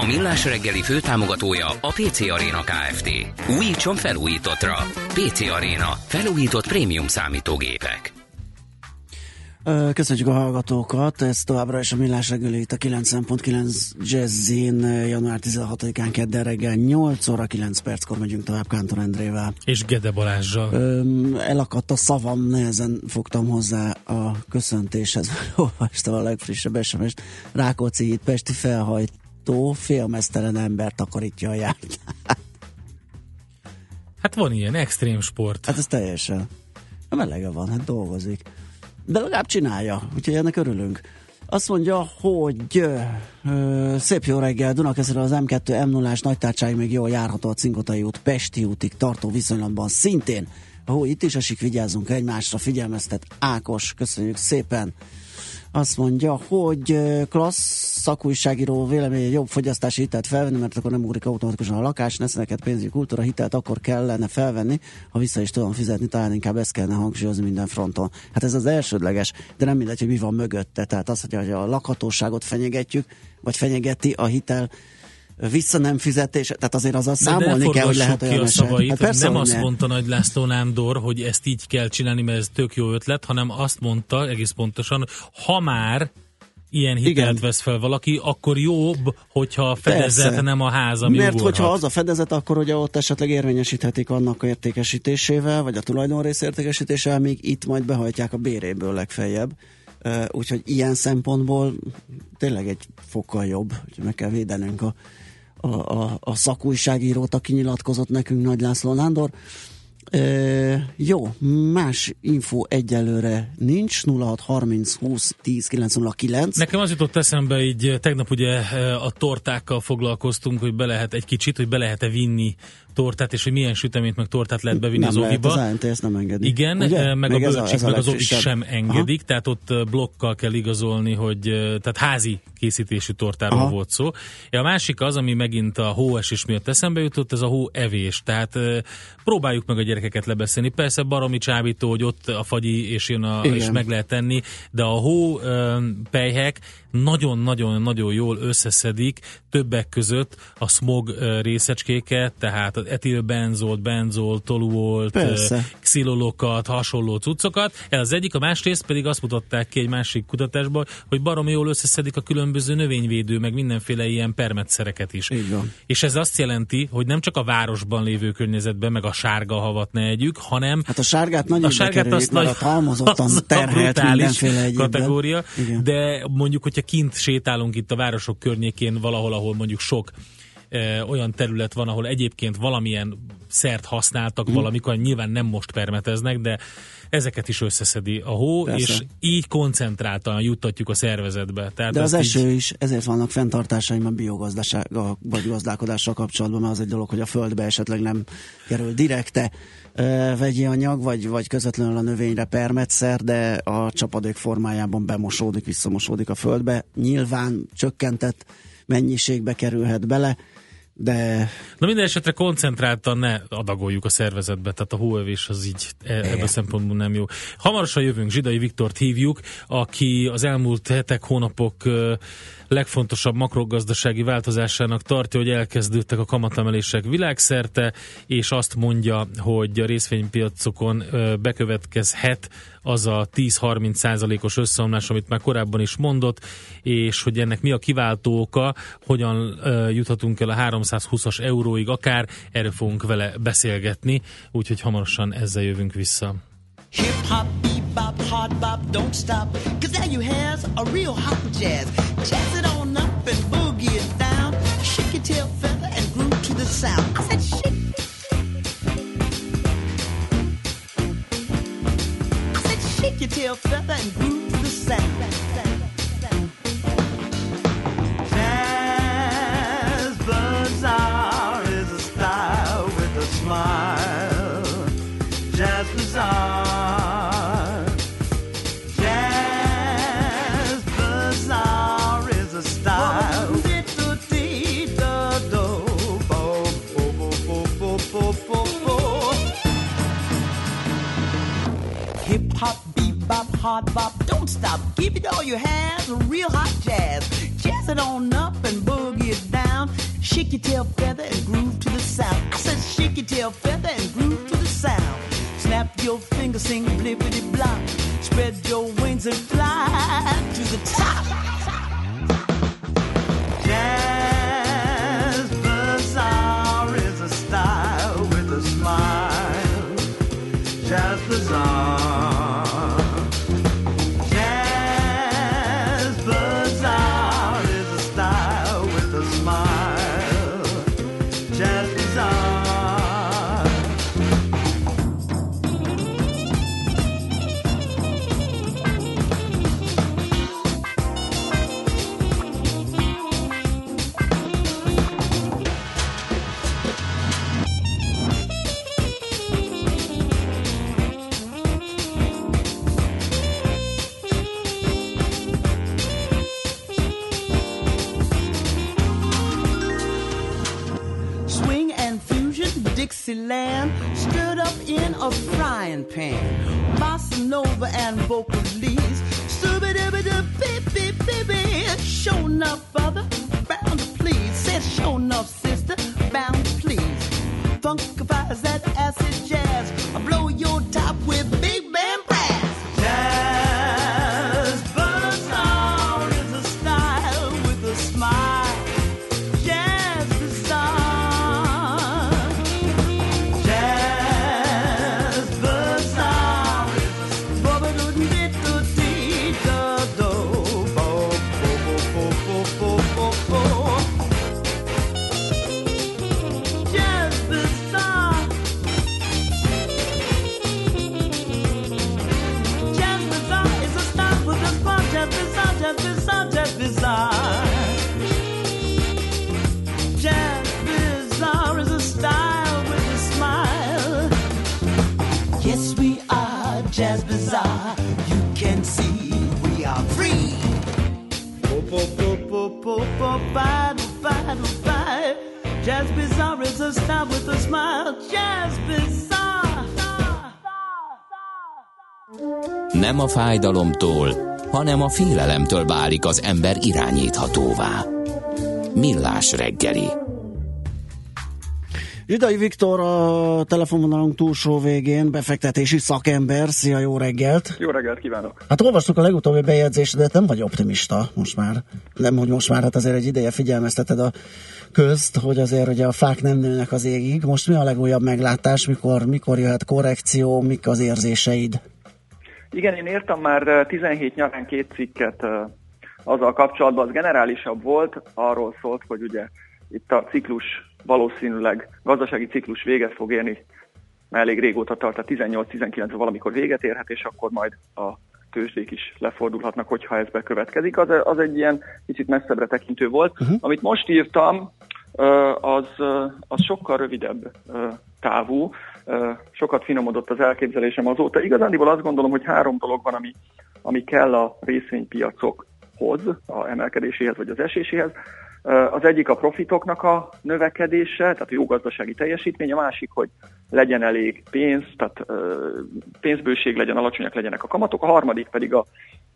A Millás reggeli főtámogatója a PC Arena Kft. Újítson felújítottra. PC Arena. Felújított prémium számítógépek. Köszönjük a hallgatókat, ez továbbra is a Millás reggeli itt a 9.9 Jazzin január 16-án kedden reggel 8 óra 9 perckor megyünk tovább Kántor Endrével. És Gede Balázsjal. elakadt a szavam, nehezen fogtam hozzá a köszöntéshez. Olvastam a legfrissebb SMS-t. Rákóczi itt Pesti felhajt autó félmeztelen ember takarítja a járt. Hát van ilyen, extrém sport. Hát ez teljesen. A melege van, hát dolgozik. De legalább csinálja, úgyhogy ennek örülünk. Azt mondja, hogy ö, szép jó reggel, Dunakeszre az M2 M0-ás nagytárcsáig még jól járható a Cinkotai út Pesti útig tartó viszonylatban szintén. Ahó, itt is esik, vigyázzunk egymásra, figyelmeztet Ákos, köszönjük szépen. Azt mondja, hogy klassz szakújságíró véleménye jobb fogyasztási hitelt felvenni, mert akkor nem ugrik automatikusan a lakás, ne neked pénzügyi kultúra hitelt akkor kellene felvenni, ha vissza is tudom fizetni, talán inkább ezt kellene hangsúlyozni minden fronton. Hát ez az elsődleges, de nem mindegy, hogy mi van mögötte. Tehát azt, hogy a lakhatóságot fenyegetjük, vagy fenyegeti a hitel vissza nem fizetés, tehát azért az a számolni kell, hogy lehet olyan a szavait, hát persze, Nem azt ne. mondta Nagy László Nándor, hogy ezt így kell csinálni, mert ez tök jó ötlet, hanem azt mondta egész pontosan, ha már ilyen hitelt Igen. vesz fel valaki, akkor jobb, hogyha a fedezet Persze. nem a ház, ami Mert ugorhat. hogyha az a fedezet, akkor ugye ott esetleg érvényesíthetik annak a értékesítésével, vagy a tulajdonrész értékesítésével, még itt majd behajtják a béréből legfeljebb. Úgyhogy ilyen szempontból tényleg egy fokkal jobb, hogy meg kell védenünk a a, a, a szakújságírót, aki nyilatkozott nekünk Nagy László Nándor. E, jó, más info egyelőre nincs, 0630 20 10 909. Nekem az jutott eszembe, így tegnap ugye a tortákkal foglalkoztunk, hogy be lehet egy kicsit, hogy be lehet-e vinni tortát, és hogy milyen süteményt meg tortát lehet bevinni nem az oviba. Lehet, az ANT ezt nem engedi. Igen, Ugye? meg, meg a bölcsik, meg az ovik sem engedik, Aha. tehát ott blokkal kell igazolni, hogy tehát házi készítésű tortáról Aha. volt szó. A másik az, ami megint a hóesés miatt eszembe jutott, ez a hó evés. Tehát próbáljuk meg a gyerekeket lebeszélni. Persze baromi csábító, hogy ott a fagyi és jön a, és meg lehet tenni, de a hó pejhek nagyon-nagyon-nagyon jól összeszedik többek között a smog részecskéket, tehát az etilbenzolt, benzolt, toluolt, xilolokat, hasonló cuccokat. Ez az egyik, a másrészt pedig azt mutatták ki egy másik kutatásban, hogy baromi jól összeszedik a különböző növényvédő, meg mindenféle ilyen permetszereket is. Van. És ez azt jelenti, hogy nem csak a városban lévő környezetben, meg a sárga havat ne együk, hanem hát a sárgát nagyon a sárgát azt nagy, mert halmozottan terhelt mindenféle kategória, Igen. de mondjuk, hogyha kint sétálunk itt a városok környékén valahol, ahol mondjuk sok olyan terület van, ahol egyébként valamilyen szert használtak mm. valamikor, nyilván nem most permeteznek, de ezeket is összeszedi a hó, Persze. és így koncentráltan juttatjuk a szervezetbe. Tehát De az eső így... is, ezért vannak fenntartásaim a biogazdasággal vagy gazdálkodással kapcsolatban, mert az egy dolog, hogy a földbe esetleg nem kerül direkte vegyi anyag, vagy, vagy közvetlenül a növényre permetszer, de a csapadék formájában bemosódik, visszamosódik a földbe. Nyilván csökkentett mennyiségbe kerülhet bele, de... Na minden esetre koncentráltan ne adagoljuk a szervezetbe, tehát a hóövés az így e- ebben a szempontból nem jó. Hamarosan jövünk, Zsidai Viktort hívjuk, aki az elmúlt hetek, hónapok legfontosabb makrogazdasági változásának tartja, hogy elkezdődtek a kamatemelések világszerte, és azt mondja, hogy a részvénypiacokon bekövetkezhet az a 10-30 százalékos összeomlás, amit már korábban is mondott, és hogy ennek mi a kiváltó oka, hogyan juthatunk el a 320-as euróig akár, erről fogunk vele beszélgetni, úgyhogy hamarosan ezzel jövünk vissza. Hip bebop, hard bop, don't stop. Cause there you has a real hot jazz. Jazz it on up and boogie it down. Shake your tail feather and groove to the sound. I said shake. I said shake your tail feather and groove to the sound. Bop, don't stop. Give it all you have, real hot jazz. Jazz it on up and boogie it down. Shake your tail feather and groove to the sound. I said shake your tail feather and groove to the sound. Snap your fingers, sing blippity blop. Spread your wings and fly to the top. and Pan, Bossa Nova and vocalese. Show fájdalomtól, hanem a félelemtől válik az ember irányíthatóvá. Millás reggeli. Zsidai Viktor a telefonvonalunk túlsó végén, befektetési szakember. Szia, jó reggelt! Jó reggelt kívánok! Hát olvastuk a legutóbbi bejegyzésedet, nem vagy optimista most már. Nem, hogy most már, hát azért egy ideje figyelmezteted a közt, hogy azért ugye a fák nem nőnek az égig. Most mi a legújabb meglátás, mikor, mikor jöhet korrekció, mik az érzéseid? Igen, én írtam már 17 nyarán két cikket azzal kapcsolatban, az generálisabb volt, arról szólt, hogy ugye itt a ciklus valószínűleg gazdasági ciklus véget fog érni, mert elég régóta tart, a 18-19 valamikor véget érhet, és akkor majd a tőzsdék is lefordulhatnak, hogyha ez bekövetkezik. Az, az egy ilyen kicsit messzebbre tekintő volt. Uh-huh. Amit most írtam, az, az sokkal rövidebb távú, sokat finomodott az elképzelésem azóta. Igazándiból azt gondolom, hogy három dolog van, ami, ami kell a részvénypiacokhoz, a emelkedéséhez vagy az eséséhez. Az egyik a profitoknak a növekedése, tehát a jó gazdasági teljesítmény, a másik, hogy legyen elég pénz, tehát pénzbőség legyen, alacsonyak legyenek a kamatok, a harmadik pedig a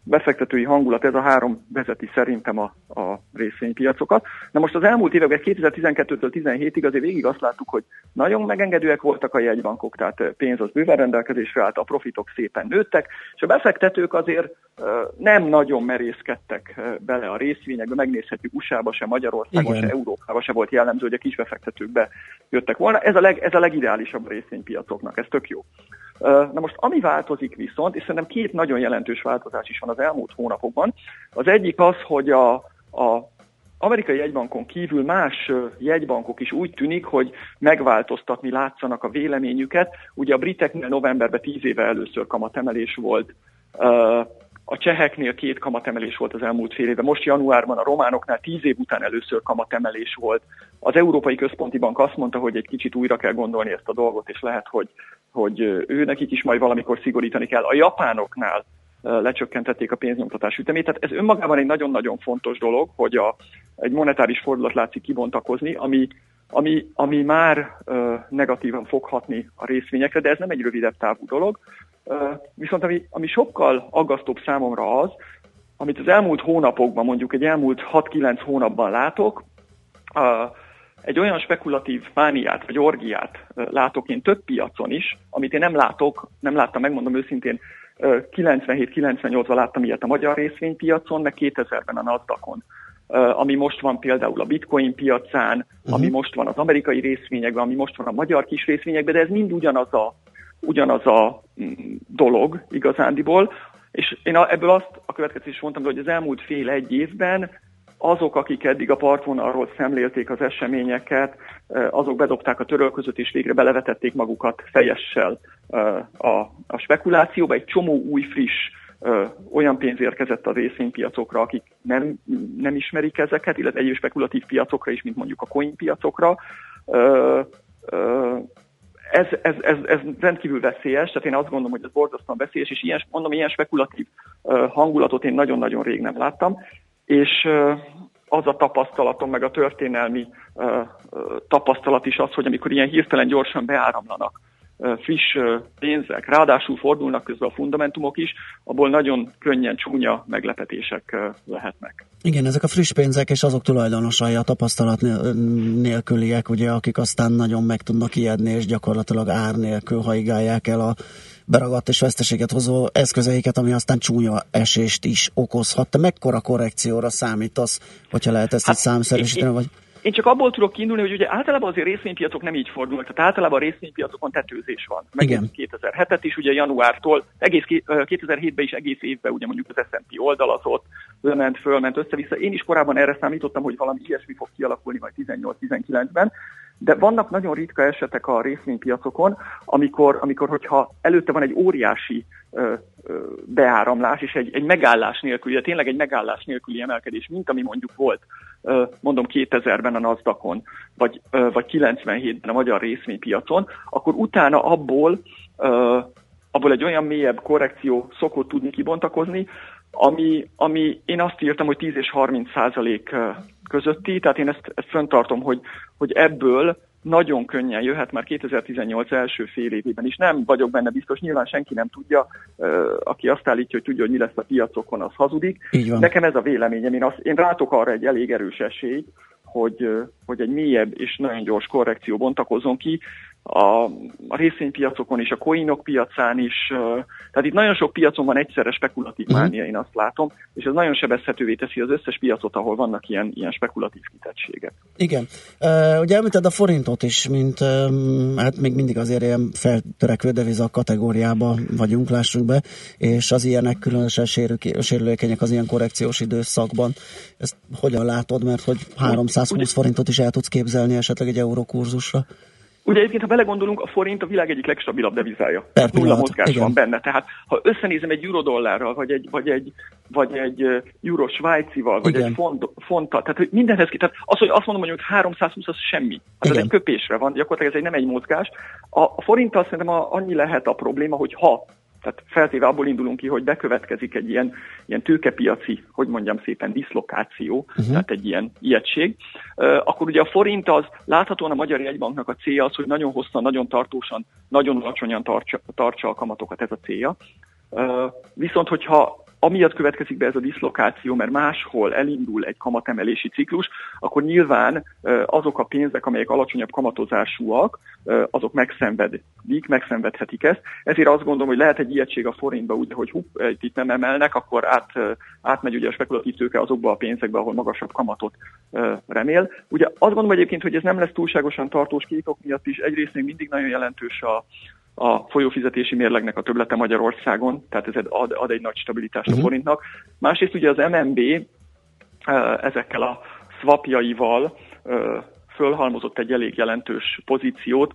befektetői hangulat, ez a három vezeti szerintem a, a részvénypiacokat. Na most az elmúlt években 2012-től 17-ig azért végig azt láttuk, hogy nagyon megengedőek voltak a jegybankok, tehát pénz az bőven rendelkezésre állt, a profitok szépen nőttek, és a befektetők azért nem nagyon merészkedtek bele a részvényekbe, megnézhetjük USA-ba se, Magyarországon Igen. se, Európában se volt jellemző, hogy a kisbefektetőkbe jöttek volna. Ez a, leg, ez a legideálisabb részvénypiacoknak, ez tök jó. Na most ami változik viszont, és szerintem két nagyon jelentős változás is van az elmúlt hónapokban. Az egyik az, hogy a, a amerikai jegybankon kívül más jegybankok is úgy tűnik, hogy megváltoztatni látszanak a véleményüket. Ugye a briteknél novemberben 10 éve először kamatemelés volt, a cseheknél két kamatemelés volt az elmúlt fél évben, most januárban a románoknál tíz év után először kamatemelés volt. Az Európai Központi Bank azt mondta, hogy egy kicsit újra kell gondolni ezt a dolgot, és lehet, hogy, hogy ő nekik is majd valamikor szigorítani kell. A japánoknál lecsökkentették a pénznyomtatás ütemét. Tehát ez önmagában egy nagyon-nagyon fontos dolog, hogy a, egy monetáris fordulat látszik kibontakozni, ami, ami, ami már uh, negatívan foghatni a részvényekre, de ez nem egy rövidebb távú dolog. Viszont ami, ami sokkal aggasztóbb számomra az, amit az elmúlt hónapokban, mondjuk egy elmúlt 6-9 hónapban látok, egy olyan spekulatív mániát vagy orgiát látok én több piacon is, amit én nem látok, nem láttam, megmondom őszintén, 97-98-ban láttam ilyet a magyar részvénypiacon, meg 2000-ben a NASDAQ-on. Ami most van például a bitcoin piacán, uh-huh. ami most van az amerikai részvényekben, ami most van a magyar kis részvényekben, de ez mind ugyanaz a, ugyanaz a mm, dolog igazándiból. És én ebből azt a következést mondtam, hogy az elmúlt fél egy évben azok, akik eddig a partvonalról szemlélték az eseményeket, azok bedobták a törölközött, és végre belevetették magukat fejessel a, a spekulációba. Egy csomó új, friss olyan pénz érkezett a részvénypiacokra, akik nem, nem ismerik ezeket, illetve egyéb spekulatív piacokra is, mint mondjuk a coin piacokra. Ez, ez, ez, ez rendkívül veszélyes, tehát én azt gondolom, hogy ez borzasztóan veszélyes, és ilyen, mondom, ilyen spekulatív hangulatot én nagyon-nagyon rég nem láttam. És az a tapasztalatom, meg a történelmi tapasztalat is az, hogy amikor ilyen hirtelen gyorsan beáramlanak friss pénzek, ráadásul fordulnak közben a fundamentumok is, abból nagyon könnyen csúnya meglepetések lehetnek. Igen, ezek a friss pénzek és azok tulajdonosai a tapasztalat nélküliek, ugye, akik aztán nagyon meg tudnak ijedni, és gyakorlatilag ár nélkül haigálják el a beragadt és veszteséget hozó eszközeiket, ami aztán csúnya esést is okozhat. Te mekkora korrekcióra számítasz, hogyha lehet ezt hát, egy számszerűsíteni, vagy... Én csak abból tudok kiindulni, hogy ugye általában azért részvénypiacok nem így fordulnak, tehát általában a részvénypiacokon tetőzés van. Meg Igen. 2007-et is ugye januártól, egész 2007-ben is egész évben ugye mondjuk az S&P oldalazott, lement, fölment össze-vissza. Én is korábban erre számítottam, hogy valami ilyesmi fog kialakulni majd 18-19-ben, de vannak nagyon ritka esetek a részvénypiacokon, amikor, amikor hogyha előtte van egy óriási ö, ö, beáramlás, és egy, egy megállás nélküli, de tényleg egy megállás nélküli emelkedés, mint ami mondjuk volt, mondom 2000-ben a NASDAQ-on, vagy, vagy 97-ben a magyar részvénypiacon, akkor utána abból abból egy olyan mélyebb korrekció szokott tudni kibontakozni, ami, ami én azt írtam, hogy 10 és 30 százalék közötti, tehát én ezt, ezt föntartom, hogy, hogy ebből nagyon könnyen jöhet már 2018 első fél évében is. Nem vagyok benne biztos, nyilván senki nem tudja, aki azt állítja, hogy tudja, hogy mi lesz a piacokon, az hazudik. Nekem ez a véleményem, én, azt, én rátok arra egy elég erős esélyt, hogy, hogy egy mélyebb és nagyon gyors korrekció bontakozzon ki a, a részvénypiacokon és a coinok piacán is. Tehát itt nagyon sok piacon van egyszerre spekulatív uh-huh. mánia, én azt látom, és ez nagyon sebezhetővé teszi az összes piacot, ahol vannak ilyen, ilyen spekulatív kitettségek. Igen. Ugye említed a forintot is, mint hát még mindig azért ilyen feltörekvő deviza kategóriába vagyunk, lássunk be, és az ilyenek különösen sérülékenyek az ilyen korrekciós időszakban. Ezt hogyan látod, mert hogy 320 forintot is el tudsz képzelni esetleg egy eurókurzusra? Ugye egyébként, ha belegondolunk, a forint a világ egyik legstabilabb devizája. Nulla mozgás igen. van benne. Tehát ha összenézem egy eurodollárral, vagy egy, vagy egy, vagy egy euro svájcival, vagy igen. egy font, fonttal, tehát hogy mindenhez ki, tehát az, hogy azt mondom, hogy 320 az semmi. Hát ez egy köpésre van, gyakorlatilag ez egy nem egy mozgás. A, a forinttal szerintem a, annyi lehet a probléma, hogy ha tehát feltéve abból indulunk ki, hogy bekövetkezik egy ilyen, ilyen tőkepiaci, hogy mondjam szépen, diszlokáció, uh-huh. tehát egy ilyen ijegység. Akkor ugye a forint az láthatóan a Magyar Jegybanknak a célja az, hogy nagyon hosszan, nagyon tartósan, nagyon alacsonyan tartsa, tartsa a kamatokat, ez a célja. Viszont, hogyha amiatt következik be ez a diszlokáció, mert máshol elindul egy kamatemelési ciklus, akkor nyilván azok a pénzek, amelyek alacsonyabb kamatozásúak, azok megszenvedik, megszenvedhetik ezt. Ezért azt gondolom, hogy lehet egy ijegység a forintba, úgy, hogy hup, itt nem emelnek, akkor át, átmegy ugye a spekulatív tőke azokba a pénzekbe, ahol magasabb kamatot remél. Ugye azt gondolom egyébként, hogy ez nem lesz túlságosan tartós két miatt is. Egyrészt még mindig nagyon jelentős a, a folyófizetési mérlegnek a töblete Magyarországon, tehát ez ad, ad egy nagy stabilitást uh-huh. a mhm. forintnak. Másrészt ugye az MNB ezekkel a swapjaival fölhalmozott egy elég jelentős pozíciót,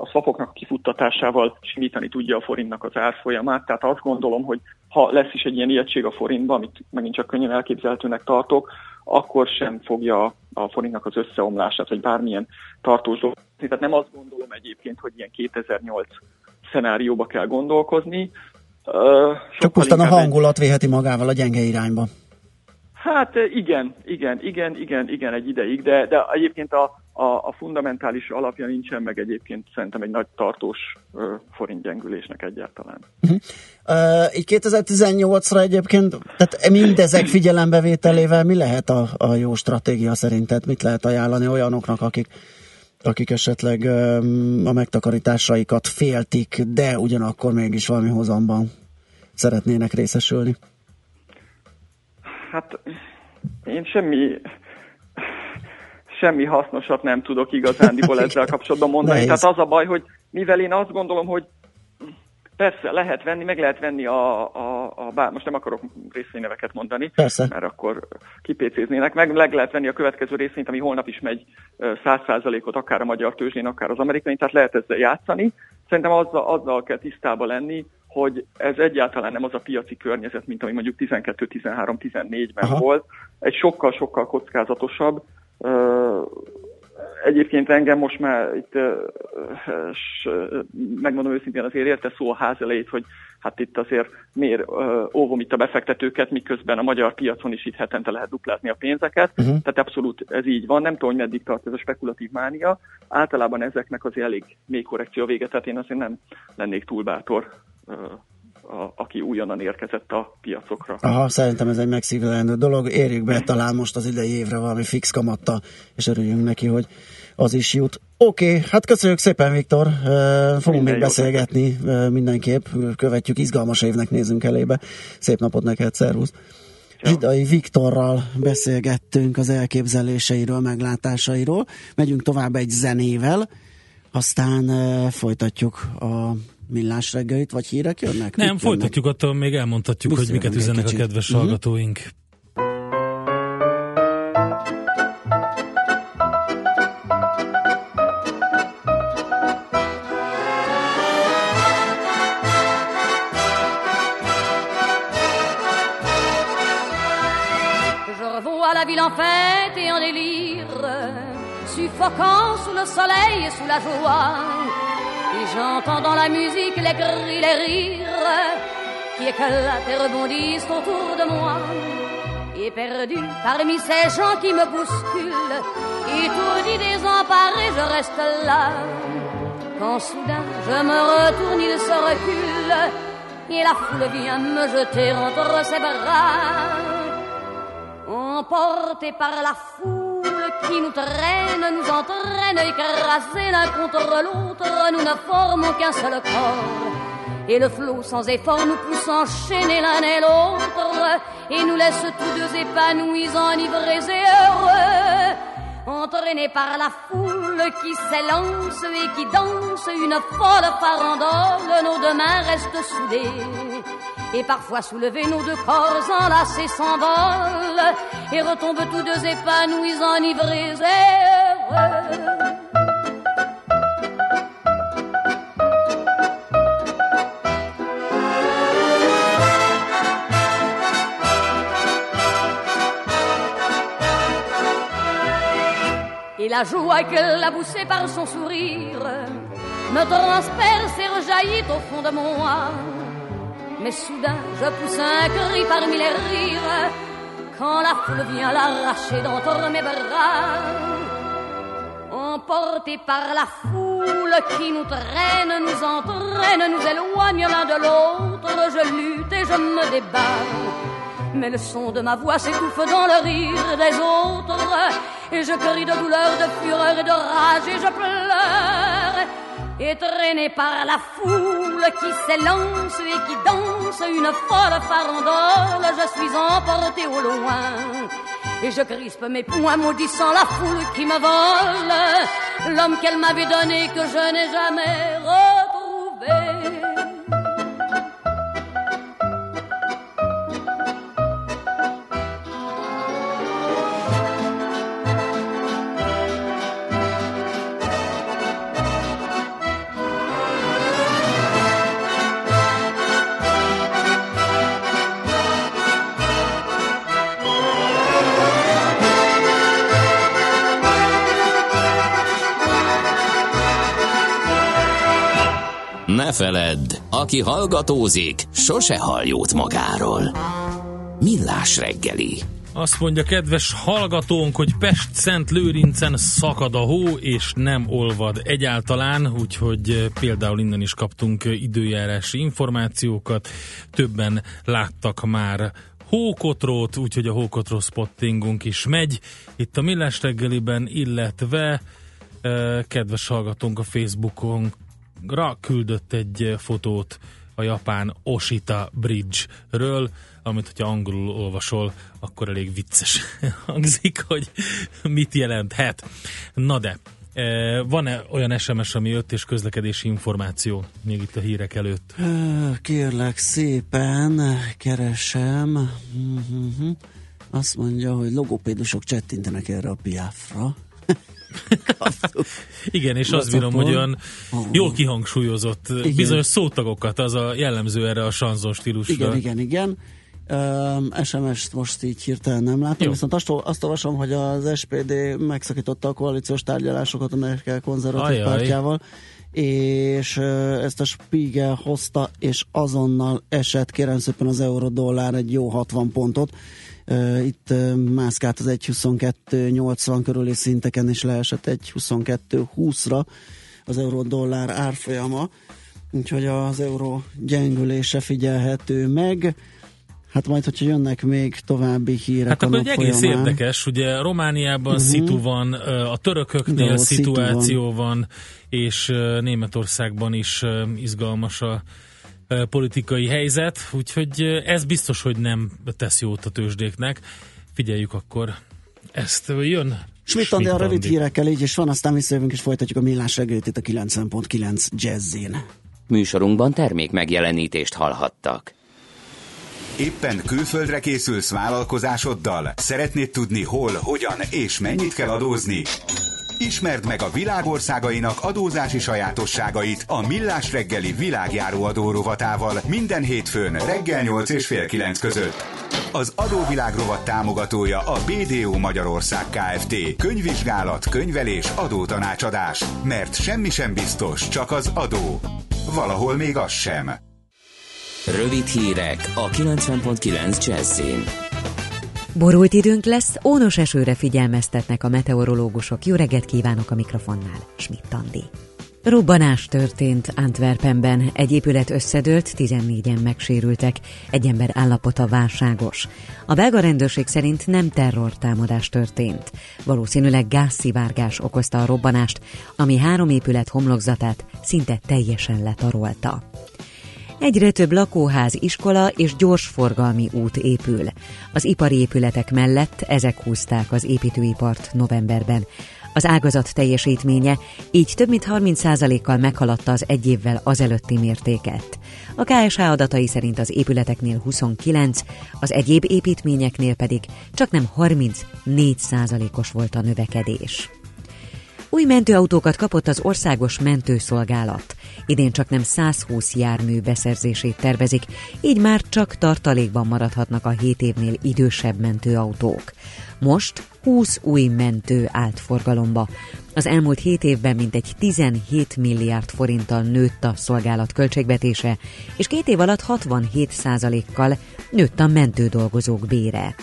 a szapoknak kifuttatásával simítani tudja a forintnak az árfolyamát, tehát azt gondolom, hogy ha lesz is egy ilyen ijegység a forintban, amit megint csak könnyen elképzelhetőnek tartok, akkor sem fogja a forintnak az összeomlását, vagy bármilyen tartós dolgot. Tehát nem azt gondolom egyébként, hogy ilyen 2008 szenárióba kell gondolkozni. Csak pusztán a hangulat véheti magával a gyenge irányba. Hát igen, igen, igen, igen, igen, egy ideig, de, de egyébként a, a, a fundamentális alapja nincsen meg egyébként szerintem egy nagy tartós uh, forintgyengülésnek egyáltalán. Uh-huh. Uh, így 2018-ra egyébként, tehát mindezek figyelembevételével mi lehet a, a jó stratégia szerinted? Mit lehet ajánlani olyanoknak, akik akik esetleg um, a megtakarításaikat féltik, de ugyanakkor mégis valami hozamban szeretnének részesülni? Hát én semmi semmi hasznosat nem tudok igazándiból ezzel kapcsolatban mondani. Nehéz. Tehát az a baj, hogy mivel én azt gondolom, hogy persze lehet venni, meg lehet venni a, a, a bár most nem akarok részvényneveket mondani, persze. mert akkor kipécéznének, meg, meg lehet venni a következő részvényt, ami holnap is megy 100%-ot akár a magyar tőzsdén, akár az amerikai, tehát lehet ezzel játszani. Szerintem azzal, azzal kell tisztába lenni, hogy ez egyáltalán nem az a piaci környezet, mint ami mondjuk 12, 13, 14-ben Aha. volt. Egy sokkal-sokkal kockázatosabb. Egyébként engem most már itt, megmondom őszintén azért érte szó a ház elejét, hogy hát itt azért miért óvom itt a befektetőket, miközben a magyar piacon is itt hetente lehet duplázni a pénzeket. Uh-huh. Tehát abszolút ez így van. Nem tudom, hogy meddig tart ez a spekulatív mánia. Általában ezeknek azért elég mély korrekció vége, tehát én azért nem lennék túl bátor a, aki újonnan érkezett a piacokra. Aha, szerintem ez egy megszívlelendő dolog. Érjük be talán most az idei évre valami fix kamatta, és örüljünk neki, hogy az is jut. Oké, okay, hát köszönjük szépen, Viktor. Fogunk Minden még beszélgetni mindenképp. Követjük, izgalmas évnek nézünk elébe. Szép napot neked, szervusz. Zsidai Viktorral beszélgettünk az elképzeléseiről, meglátásairól. Megyünk tovább egy zenével, aztán folytatjuk a millás reggelit, vagy hírek jönnek? Nem, Mit folytatjuk, jönnek? attól még elmondhatjuk, Busz hogy miket üzennek a kedves uh-huh. hallgatóink. Fête et en délire, suffocant sous le soleil et sous la joie. Et j'entends dans la musique les cris, les rires qui éclatent et rebondissent autour de moi. Et perdu parmi ces gens qui me bousculent, étourdi, désemparé, je reste là. Quand soudain je me retourne, il se recule, et la foule vient me jeter entre ses bras. Emporté par la foule, qui nous traîne, nous entraîne, écrasés l'un contre l'autre, nous ne formons qu'un seul corps. Et le flot sans effort nous pousse enchaîner l'un et l'autre, et nous laisse tous deux épanouis, enivrés et heureux. Entraînés par la foule qui s'élance et qui danse une folle farandole, nos deux mains restent soudées et parfois soulever nos deux corps enlacés s'envolent et retombent tous deux épanouis, enivrés et heureux. Et la joie qu'elle a poussée par son sourire me transperce et rejaillit au fond de mon âme mais soudain, je pousse un cri parmi les rires quand la foule vient l'arracher d'entre mes bras. Emporté par la foule qui nous traîne, nous entraîne, nous éloigne l'un de l'autre, je lutte et je me débat. Mais le son de ma voix s'étouffe dans le rire des autres, et je crie de douleur, de fureur et de rage, et je pleure et traîné par la foule qui s'élance et qui danse une folle farandole, je suis emporté au loin. Et je crispe mes poings maudissant la foule qui me vole, l'homme qu'elle m'avait donné que je n'ai jamais ne feledd, aki hallgatózik, sose hall jót magáról. Millás reggeli. Azt mondja kedves hallgatónk, hogy Pest-Szent Lőrincen szakad a hó, és nem olvad egyáltalán, úgyhogy eh, például innen is kaptunk időjárási információkat. Többen láttak már hókotrót, úgyhogy a hókotró spottingunk is megy. Itt a Millás reggeliben, illetve eh, kedves hallgatónk a Facebookon küldött egy fotót a japán Oshita Bridge-ről, amit hogyha angolul olvasol, akkor elég vicces hangzik, hogy mit jelenthet. Na de, van-e olyan SMS, ami jött, és közlekedési információ még itt a hírek előtt? Kérlek szépen, keresem. Mhm. Azt mondja, hogy logopédusok csettintenek erre a piáfra. Igen, és azt bírom, hogy olyan jól kihangsúlyozott igen. bizonyos szótagokat, az a jellemző erre a sanzon stílusra. Igen, igen, igen. Um, SMS-t most így hirtelen nem látom, Jó. viszont azt, azt olvasom, hogy az SPD megszakította a koalíciós tárgyalásokat a Merkel konzervatív Ajaj. pártjával, és ezt a Spiegel hozta, és azonnal esett, kérem szépen az euró-dollár egy jó 60 pontot, itt mászkált az 1.22.80 körüli szinteken is leesett 1.22.20-ra az euró-dollár árfolyama, úgyhogy az euró gyengülése figyelhető meg. Hát majd, hogyha jönnek még további hírek Hát akkor egy egész folyamán. érdekes, ugye Romániában uh-huh. szitu van, a törököknél De szituáció van. van, és Németországban is izgalmas a politikai helyzet, úgyhogy ez biztos, hogy nem tesz jót a tőzsdéknek. Figyeljük akkor ezt. Jön Schmidt a rövid hírekkel így is van, aztán visszajövünk és folytatjuk a millás reggelit itt a 90.9 Jazzin. Műsorunkban termék megjelenítést hallhattak. Éppen külföldre készülsz vállalkozásoddal? Szeretnéd tudni hol, hogyan és mennyit kell adózni? Ismerd meg a világországainak adózási sajátosságait a Millás reggeli világjáró adórovatával minden hétfőn reggel 8 és fél 9 között. Az adóvilág rovat támogatója a BDO Magyarország Kft. Könyvvizsgálat, könyvelés, adótanácsadás. Mert semmi sem biztos, csak az adó. Valahol még az sem. Rövid hírek a 90.9 Jazzin. Borult időnk lesz, ónos esőre figyelmeztetnek a meteorológusok. Jó reggelt kívánok a mikrofonnál, Schmidt Andi. Robbanás történt Antwerpenben, egy épület összedőlt, 14-en megsérültek, egy ember állapota válságos. A belga rendőrség szerint nem terrortámadás történt. Valószínűleg gázszivárgás okozta a robbanást, ami három épület homlokzatát szinte teljesen letarolta. Egyre több lakóház, iskola és gyorsforgalmi út épül. Az ipari épületek mellett ezek húzták az építőipart novemberben. Az ágazat teljesítménye így több mint 30%-kal meghaladta az egy évvel azelőtti mértéket. A KSH adatai szerint az épületeknél 29, az egyéb építményeknél pedig csak nem 34%-os volt a növekedés. Új mentőautókat kapott az Országos Mentőszolgálat. Idén csak nem 120 jármű beszerzését tervezik, így már csak tartalékban maradhatnak a 7 évnél idősebb mentőautók. Most 20 új mentő állt forgalomba. Az elmúlt 7 évben mintegy 17 milliárd forinttal nőtt a szolgálat költségvetése, és két év alatt 67 kal nőtt a mentődolgozók bére.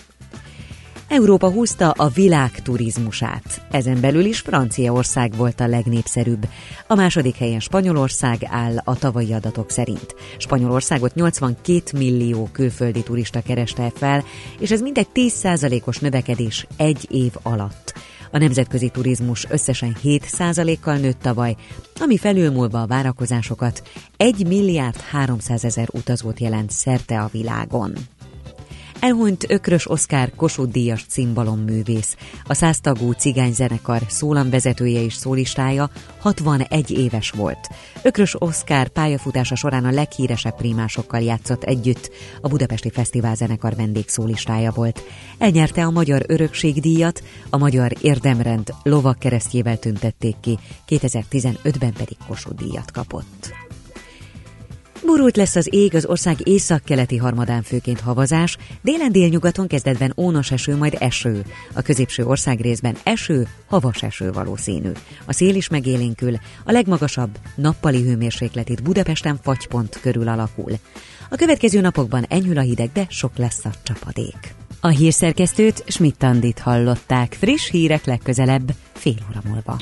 Európa húzta a világ turizmusát. Ezen belül is Franciaország volt a legnépszerűbb. A második helyen Spanyolország áll a tavalyi adatok szerint. Spanyolországot 82 millió külföldi turista kereste fel, és ez mindegy 10%-os növekedés egy év alatt. A nemzetközi turizmus összesen 7%-kal nőtt tavaly, ami felülmúlva a várakozásokat 1 milliárd 300 ezer utazót jelent szerte a világon. Elhunyt Ökrös Oszkár Kossuth Díjas művész. A száztagú cigányzenekar szólamvezetője és szólistája 61 éves volt. Ökrös Oszkár pályafutása során a leghíresebb prímásokkal játszott együtt, a Budapesti Fesztivál zenekar vendégszólistája volt. Elnyerte a Magyar Örökségdíjat, a Magyar Érdemrend lovak keresztjével tüntették ki, 2015-ben pedig Kossuth díjat kapott. Borult lesz az ég, az ország északkeleti harmadán főként havazás, délen délnyugaton kezdetben ónos eső, majd eső. A középső ország részben eső, havas eső valószínű. A szél is megélénkül, a legmagasabb nappali hőmérséklet itt Budapesten fagypont körül alakul. A következő napokban enyhül a hideg, de sok lesz a csapadék. A hírszerkesztőt Schmidt-Tandit hallották. Friss hírek legközelebb, fél óra múlva.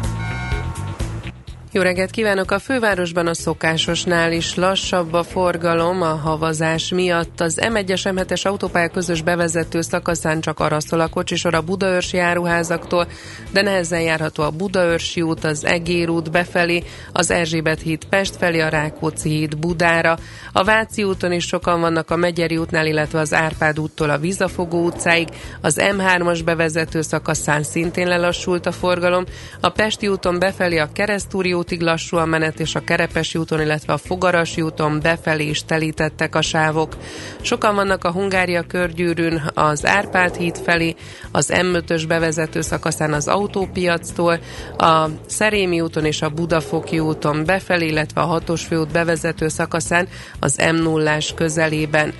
jó reggelt kívánok! A fővárosban a szokásosnál is lassabb a forgalom a havazás miatt. Az M1-es M7-es autópálya közös bevezető szakaszán csak araszol a kocsisor a Budaörsi járuházaktól, de nehezen járható a Budaörsi út, az Egér út befelé, az Erzsébet híd Pest felé, a Rákóczi híd Budára. A Váci úton is sokan vannak a Megyeri útnál, illetve az Árpád úttól a Vizafogó utcáig. Az M3-as bevezető szakaszán szintén lelassult a forgalom. A Pesti úton befelé a Keresztúri útig lassú a menet, és a Kerepesi úton, illetve a Fogarasi úton befelé is telítettek a sávok. Sokan vannak a Hungária körgyűrűn, az Árpád híd felé, az M5-ös bevezető szakaszán az autópiactól, a Szerémi úton és a Budafoki úton befelé, illetve a hatos főút bevezető szakaszán az m 0 közelében.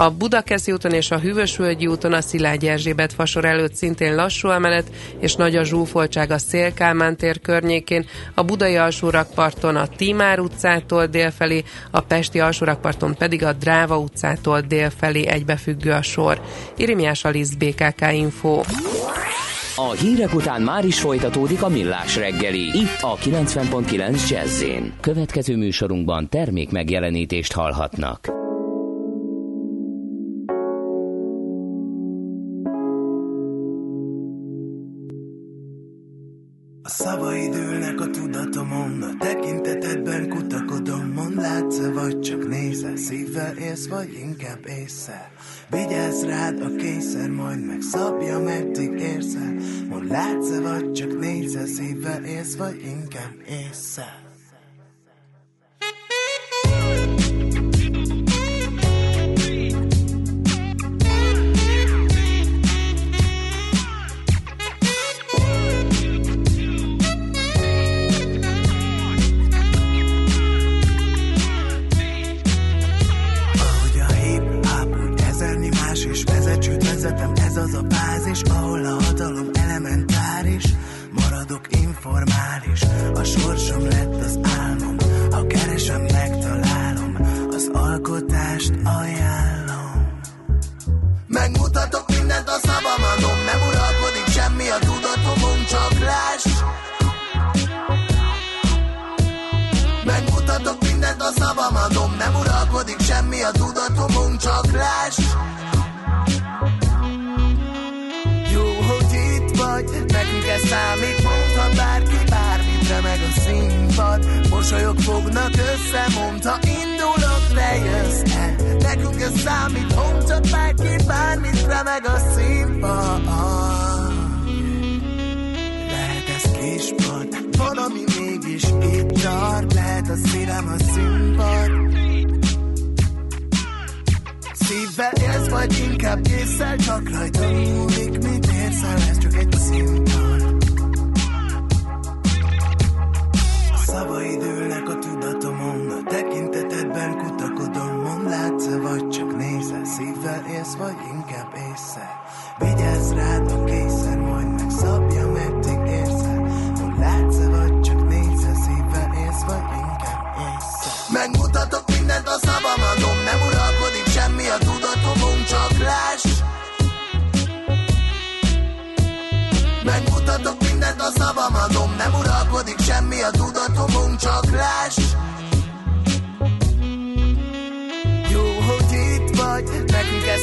A Budakeszi úton és a Hűvösvölgyi úton a Szilágy Erzsébet fasor előtt szintén lassú emelet, és nagy a zsúfoltság a Szélkálmán tér környékén, a Budai alsórakparton a Tímár utcától délfelé, a Pesti alsórakparton pedig a Dráva utcától délfelé egybefüggő a sor. Irimiás Alisz BKK Info. A hírek után már is folytatódik a millás reggeli, itt a 90.9 jazz Következő műsorunkban termék megjelenítést hallhatnak. A szavaid ülnek a tudatomon, a tekintetedben kutakodom, mond látsz vagy csak nézel, szívvel élsz, vagy inkább észre. Vigyázz rád a kényszer, majd megszabja, meddig érzel, mond látsz vagy csak nézel, szívvel élsz, vagy inkább észre. más és vezetőt vezetem, ez az a bázis, ahol a hatalom elementáris, maradok informális, a sorsom lett az álmom, ha keresem, megtalálom, az alkotást ajánlom. Megmutatok mindent a szavamadon, nem uralkodik semmi a tudatomon, csak láss! Megmutatok mindent a szavamadon, nem uralkodik semmi a tudatomon, csak láss! Mosolyok fognak össze, mondta indulok, te jössz -e? Nekünk ez számít, homcsat bárki, bármit remeg a színpad Lehet ez kispad, valami mégis itt tart Lehet a szívem a színpad. Szívvel élsz, vagy inkább észre, csak rajta múlik, mit érsz, ez csak egy színpad Tekintetedben kutakodom, mond látsz vagy csak nézel Szívvel élsz, vagy inkább észre. Vigyázz rád a készen, majd megszabja, meddig érzel Mond látsz vagy csak nézel Szívvel élsz, vagy inkább észre. Megmutatok mindent, a szabam Nem uralkodik semmi a tudatomon csak láss Megmutatok mindent, a szabam Nem uralkodik semmi a tudatomon csak láss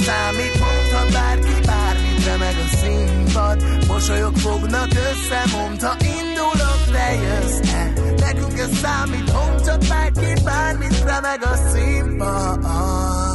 számít, mondhat bárki bármit, remeg a színpad, mosolyok fognak össze, mondta indulok, lejössz -e? Nekünk ez számít, mondhat bárki bármit, remeg a színpad.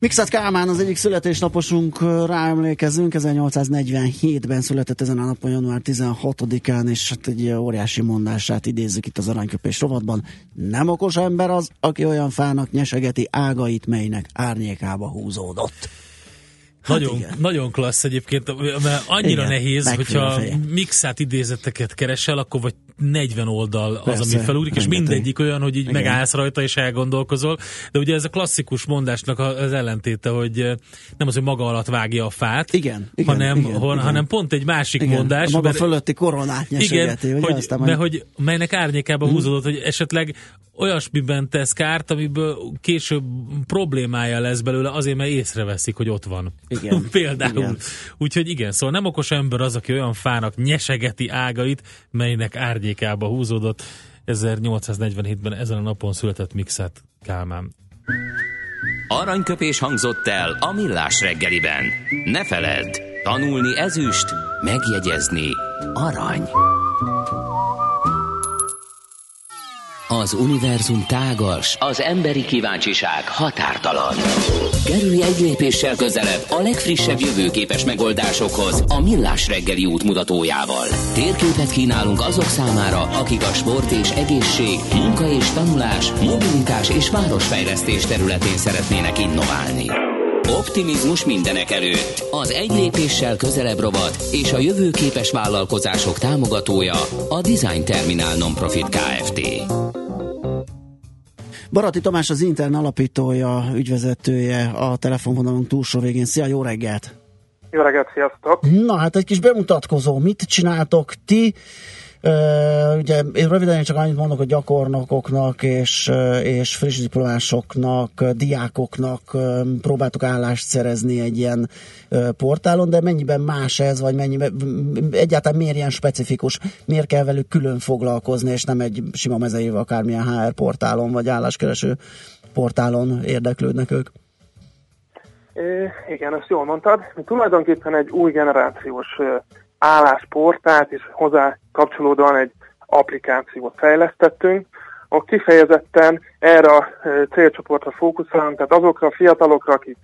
Mixat Kálmán az egyik születésnaposunk, ráemlékezünk, 1847-ben született ezen a napon, január 16-án, és hát egy óriási mondását idézzük itt az aranyköpés rovatban. Nem okos ember az, aki olyan fának nyesegeti ágait, melynek árnyékába húzódott. Hát nagyon, igen. nagyon klassz egyébként, mert annyira igen, nehéz, hogyha mixát idézeteket keresel, akkor vagy 40 oldal Persze, az, ami felúrik, és mindegyik olyan, hogy így igen. megállsz rajta és elgondolkozol. De ugye ez a klasszikus mondásnak az ellentéte, hogy eh, nem az, hogy maga alatt vágja a fát, igen, igen, hanem, igen, hon, igen. hanem pont egy másik igen, mondás. A maga mert, fölötti koronát nyesegeti. Igen, hogy, aztán mert hogy melynek árnyékába hmm. húzódott, hogy esetleg olyasmiben tesz kárt, amiből később problémája lesz belőle, azért mert észreveszik, hogy ott van. Igen. Például. Igen. Úgyhogy igen, szóval nem okos ember az, aki olyan fának nyesegeti ágait, melynek árnyékába húzódott. 1847-ben ezen a napon született Mixát Kálmán. Aranyköpés hangzott el a millás reggeliben. Ne feledd, tanulni ezüst, megjegyezni arany. Az univerzum tágas, az emberi kíváncsiság határtalan. Kerülj egy lépéssel közelebb a legfrissebb jövőképes megoldásokhoz a Millás reggeli útmutatójával. Térképet kínálunk azok számára, akik a sport és egészség, munka és tanulás, mobilitás és városfejlesztés területén szeretnének innoválni. Optimizmus mindenek előtt. Az egy lépéssel közelebb rovat és a jövőképes vállalkozások támogatója a Design Terminál Nonprofit Kft. Barati Tamás az Intern alapítója, ügyvezetője a telefonvonalunk túlsó végén. Szia, jó reggelt! Jó reggelt, sziasztok! Na hát egy kis bemutatkozó, mit csináltok ti? Ugye én röviden csak annyit mondok, hogy gyakornokoknak és, és friss diplomásoknak, diákoknak próbáltok állást szerezni egy ilyen portálon, de mennyiben más ez, vagy mennyiben, egyáltalán miért ilyen specifikus, miért kell velük külön foglalkozni, és nem egy sima mezeivel akármilyen HR portálon, vagy álláskereső portálon érdeklődnek ők? É, igen, ezt jól mondtad. Mi tulajdonképpen egy új generációs állásportált, és hozzá kapcsolódóan egy applikációt fejlesztettünk, ahol kifejezetten erre a célcsoportra fókuszálunk, tehát azokra a fiatalokra, akik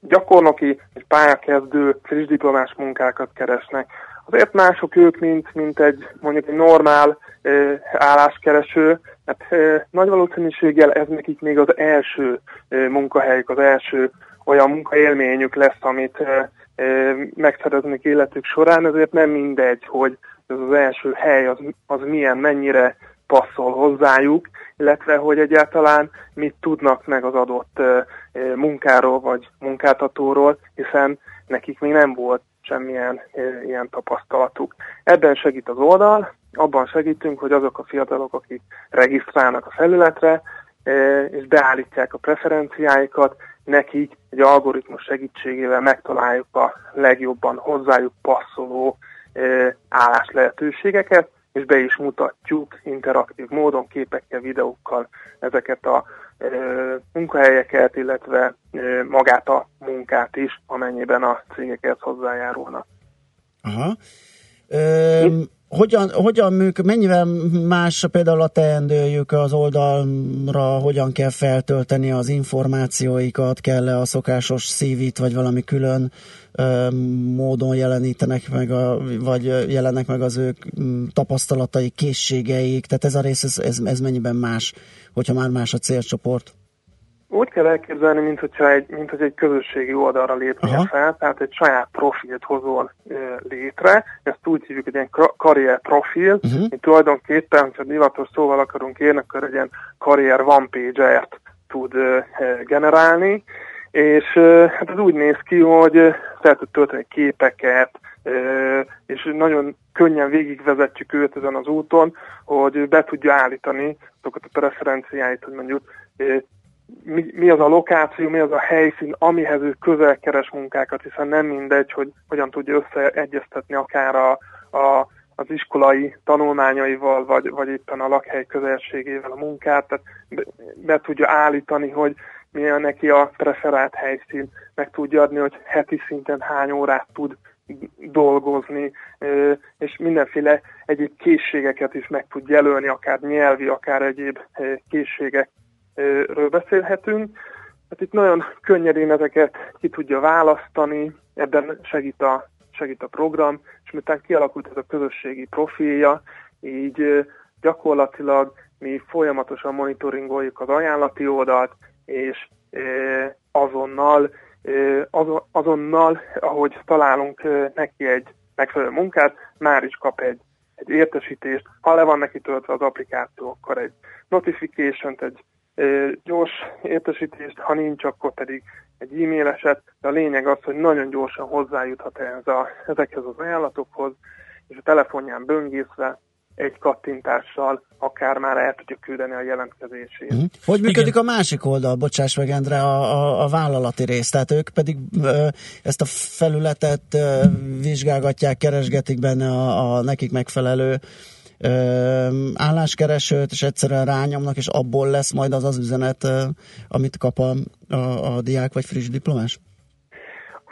gyakornoki és pályakezdő friss diplomás munkákat keresnek. Azért mások ők, mint, mint egy mondjuk egy normál e, álláskereső, mert e, nagy valószínűséggel ez nekik még az első e, munkahelyük, az első olyan munkaélményük lesz, amit e, megszereznek életük során, ezért nem mindegy, hogy ez az első hely az, az milyen, mennyire passzol hozzájuk, illetve hogy egyáltalán mit tudnak meg az adott munkáról vagy munkáltatóról, hiszen nekik még nem volt semmilyen ilyen tapasztalatuk. Ebben segít az oldal, abban segítünk, hogy azok a fiatalok, akik regisztrálnak a felületre, és beállítják a preferenciáikat, nekik egy algoritmus segítségével megtaláljuk a legjobban hozzájuk passzoló állás lehetőségeket, és be is mutatjuk interaktív módon, képekkel, videókkal ezeket a munkahelyeket, illetve magát a munkát is, amennyiben a cégekhez hozzájárulnak. Aha. Ö, hogyan, hogyan működik, mennyivel más például a teendőjük az oldalra, hogyan kell feltölteni az információikat, kell-e a szokásos szívit, vagy valami külön ö, módon jelenítenek meg, a, vagy jelennek meg az ők tapasztalatai, készségeik, tehát ez a rész, ez, ez, ez mennyiben más, hogyha már más a célcsoport? Úgy kell elképzelni, mint, hogyha egy, mint hogy egy közösségi oldalra lépnél fel, tehát egy saját profilt hozol e, létre. Ezt úgy hívjuk, hogy ilyen karrier profil. Uh-huh. Mi tulajdonképpen, hogyha divatos szóval akarunk érni, akkor egy ilyen karrier one page-ert tud e, generálni. És e, hát ez úgy néz ki, hogy fel tud tölteni képeket, és nagyon könnyen végigvezetjük őt ezen az úton, hogy be tudja állítani azokat a preferenciáit, hogy mondjuk mi, mi az a lokáció, mi az a helyszín, amihez ő közel keres munkákat, hiszen nem mindegy, hogy hogyan tudja összeegyeztetni akár a, a, az iskolai tanulmányaival, vagy, vagy éppen a lakhely közelségével a munkát, tehát be, be tudja állítani, hogy milyen neki a preferált helyszín, meg tudja adni, hogy heti szinten hány órát tud dolgozni, és mindenféle egyéb készségeket is meg tud jelölni, akár nyelvi, akár egyéb készségekről beszélhetünk. Hát itt nagyon könnyedén ezeket ki tudja választani, ebben segít a, segít a program, és miután kialakult ez a közösségi profilja, így gyakorlatilag mi folyamatosan monitoringoljuk az ajánlati oldalt, és azonnal, azonnal, ahogy találunk neki egy megfelelő munkát, már is kap egy, egy értesítést. Ha le van neki töltve az applikáció, akkor egy notification egy gyors értesítést, ha nincs, akkor pedig egy e-maileset, de a lényeg az, hogy nagyon gyorsan hozzájuthat ez a, ezekhez az ajánlatokhoz, és a telefonján böngészve egy kattintással akár már el tudjuk küldeni a jelentkezését. Uh-huh. Hogy működik Igen. a másik oldal, bocsáss meg Endre, a, a, a vállalati rész? Tehát ők pedig ö, ezt a felületet ö, vizsgálgatják, keresgetik benne a, a nekik megfelelő álláskeresőt, és egyszerűen rányomnak, és abból lesz majd az az üzenet, amit kap a, a, a diák vagy friss diplomás?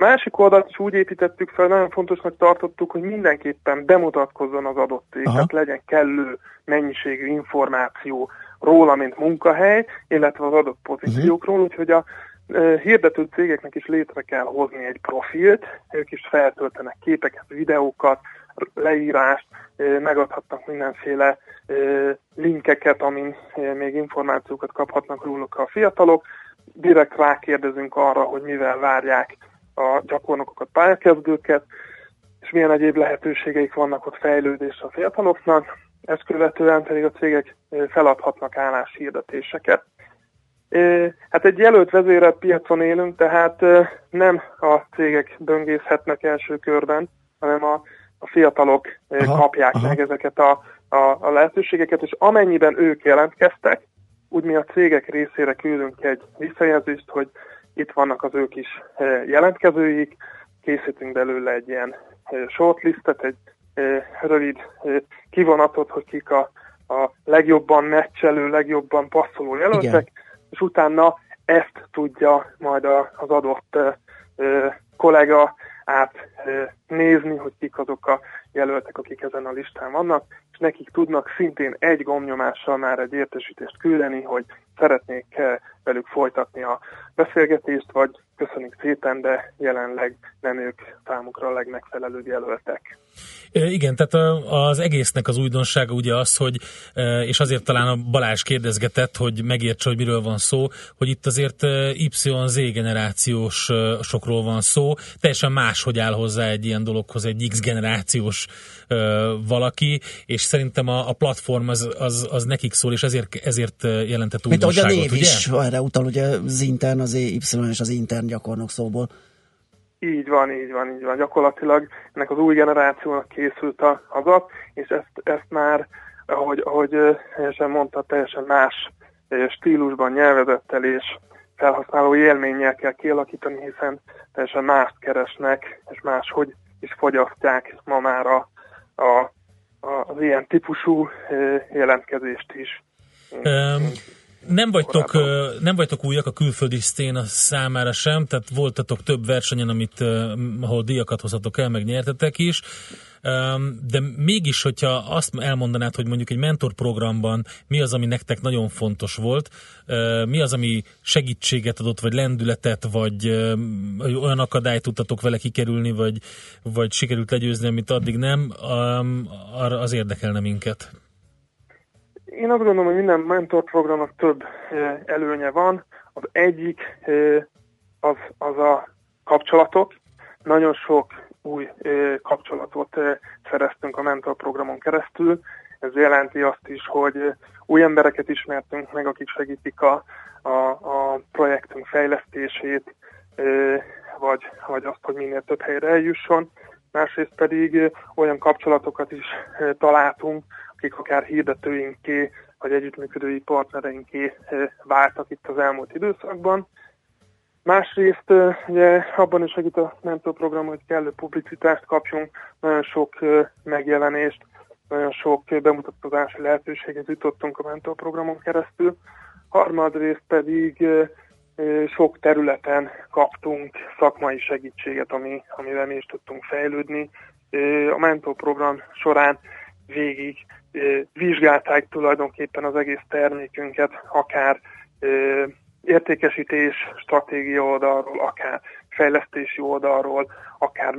másik oldalt is úgy építettük fel, nagyon fontosnak tartottuk, hogy mindenképpen bemutatkozzon az adott cég, tehát legyen kellő mennyiségű információ róla, mint munkahely, illetve az adott pozíciókról, uh-huh. úgyhogy a e, hirdető cégeknek is létre kell hozni egy profilt, ők is feltöltenek képeket, videókat, leírást, megadhatnak mindenféle linkeket, amin még információkat kaphatnak róluk a fiatalok. Direkt rákérdezünk arra, hogy mivel várják a gyakornokokat, pályakezdőket, és milyen egyéb lehetőségeik vannak ott fejlődésre a fiataloknak, ezt követően pedig a cégek feladhatnak álláshirdetéseket. Hát egy jelölt vezérelt piacon élünk, tehát nem a cégek böngészhetnek első körben, hanem a, a fiatalok aha, kapják aha. meg ezeket a, a, a lehetőségeket, és amennyiben ők jelentkeztek, úgy mi a cégek részére küldünk egy visszajelzést, hogy itt vannak az ők is eh, jelentkezőik, készítünk belőle egy ilyen eh, shortlistet, egy eh, rövid kivonatot, hogy kik a, a legjobban meccselő, legjobban passzoló jelöltek, Igen. és utána ezt tudja majd az adott kollega átnézni, hogy kik azok a jelöltek, akik ezen a listán vannak, és nekik tudnak szintén egy gomnyomással már egy értesítést küldeni, hogy szeretnék velük folytatni a beszélgetést, vagy köszönjük szépen, de jelenleg nem ők számukra a legmegfelelőbb jelöltek. Igen, tehát az egésznek az újdonsága ugye az, hogy, és azért talán a Balázs kérdezgetett, hogy megértse, hogy miről van szó, hogy itt azért YZ generációs sokról van szó, teljesen más, hogy áll hozzá egy ilyen dologhoz egy X generációs valaki, és szerintem a, a platform az, az, az nekik szól, és ezért, ezért jelentett újdonságot, Mint ahogy a név ugye? is erre utal, ugye az intern, az Y és az intern gyakornok szóból. Így van, így van, így van. Gyakorlatilag ennek az új generációnak készült az app, és ezt, ezt már, ahogy, ahogy teljesen mondta, teljesen más stílusban, nyelvezettel és felhasználó élménnyel kell kialakítani, hiszen teljesen mást keresnek, és máshogy is fogyasztják ma már a, a, a, az ilyen típusú jelentkezést is. Um nem vagytok, nem vagytok újak a külföldi szténa számára sem, tehát voltatok több versenyen, amit, ahol díjakat hozhatok el, meg nyertetek is, de mégis, hogyha azt elmondanád, hogy mondjuk egy mentorprogramban mi az, ami nektek nagyon fontos volt, mi az, ami segítséget adott, vagy lendületet, vagy olyan akadályt tudtatok vele kikerülni, vagy, vagy sikerült legyőzni, amit addig nem, az érdekelne minket. Én azt gondolom, hogy minden mentorprogramnak több előnye van. Az egyik az, az a kapcsolatok. Nagyon sok új kapcsolatot szereztünk a mentorprogramon keresztül. Ez jelenti azt is, hogy új embereket ismertünk meg, akik segítik a, a, a projektünk fejlesztését, vagy, vagy azt, hogy minél több helyre eljusson. Másrészt pedig olyan kapcsolatokat is találtunk, akik akár hirdetőinké, vagy együttműködői partnereinké váltak itt az elmúlt időszakban. Másrészt ugye abban is segít a mentorprogram, hogy kellő publicitást kapjunk, nagyon sok megjelenést, nagyon sok bemutatkozási lehetőséget jutottunk a mentorprogramon keresztül. Harmadrészt pedig sok területen kaptunk szakmai segítséget, ami, amivel mi is tudtunk fejlődni. A mentor program során végig vizsgálták tulajdonképpen az egész termékünket, akár értékesítés stratégia oldalról, akár fejlesztési oldalról, akár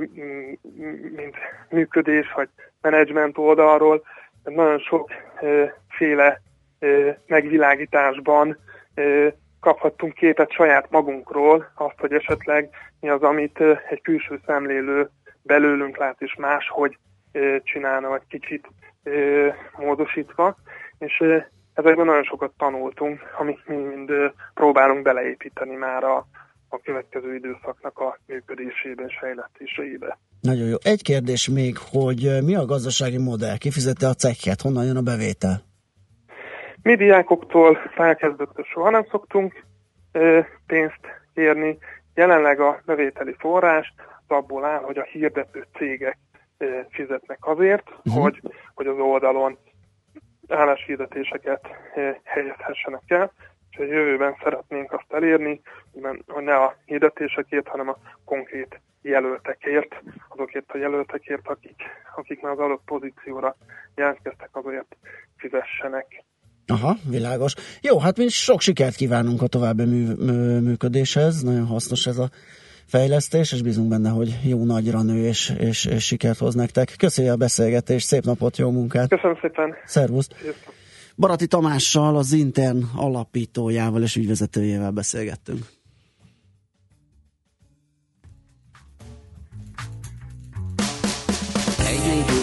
mint működés vagy menedzsment oldalról. Nagyon sokféle megvilágításban kaphattunk képet saját magunkról, azt, hogy esetleg mi az, amit egy külső szemlélő belőlünk lát, és máshogy csinálna, vagy kicsit módosítva, és ezekben nagyon sokat tanultunk, amit mi mind próbálunk beleépíteni már a, a következő időszaknak a működésébe és fejlesztésébe. Nagyon jó. Egy kérdés még, hogy mi a gazdasági modell? Kifizette a cekket? Honnan jön a bevétel? Mi diákoktól felkezdőktől soha nem szoktunk pénzt kérni. Jelenleg a bevételi forrás abból áll, hogy a hirdető cégek fizetnek azért, uh-huh. hogy, hogy az oldalon álláshirdetéseket helyezhessenek el, és a jövőben szeretnénk azt elérni, hogy ne a hirdetésekért, hanem a konkrét jelöltekért, azokért a jelöltekért, akik, akik már az adott pozícióra jelentkeztek, azért fizessenek. Aha, világos. Jó, hát mi sok sikert kívánunk a további mű, mű, működéshez, nagyon hasznos ez a fejlesztés, és bízunk benne, hogy jó nagyra nő, és, és, és sikert hoz nektek. Köszönjük a beszélgetést, szép napot, jó munkát! Köszönöm szépen! Szervusz! Barati Tamással, az Intern alapítójával és ügyvezetőjével beszélgettünk.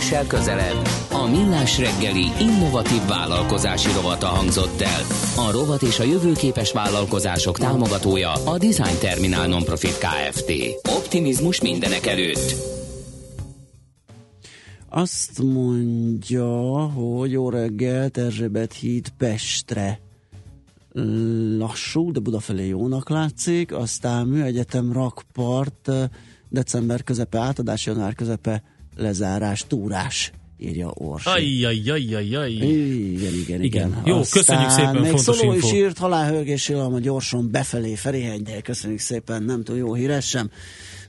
Lépéssel közelebb. A Millás reggeli innovatív vállalkozási rovata hangzott el. A rovat és a jövőképes vállalkozások támogatója a Design Terminál Nonprofit Kft. Optimizmus mindenek előtt. Azt mondja, hogy jó reggelt, Erzsébet híd Pestre lassú, de Budafelé jónak látszik, aztán Műegyetem rakpart december közepe átadás, január közepe lezárás, túrás írja Ors. Ajjajjajjajjaj. Igen, igen, igen. Jó, Aztán köszönjük szépen, még fontos Szoló info. is írt, halálhőgés a gyorsan befelé Ferihegy, de köszönjük szépen, nem túl jó híres sem.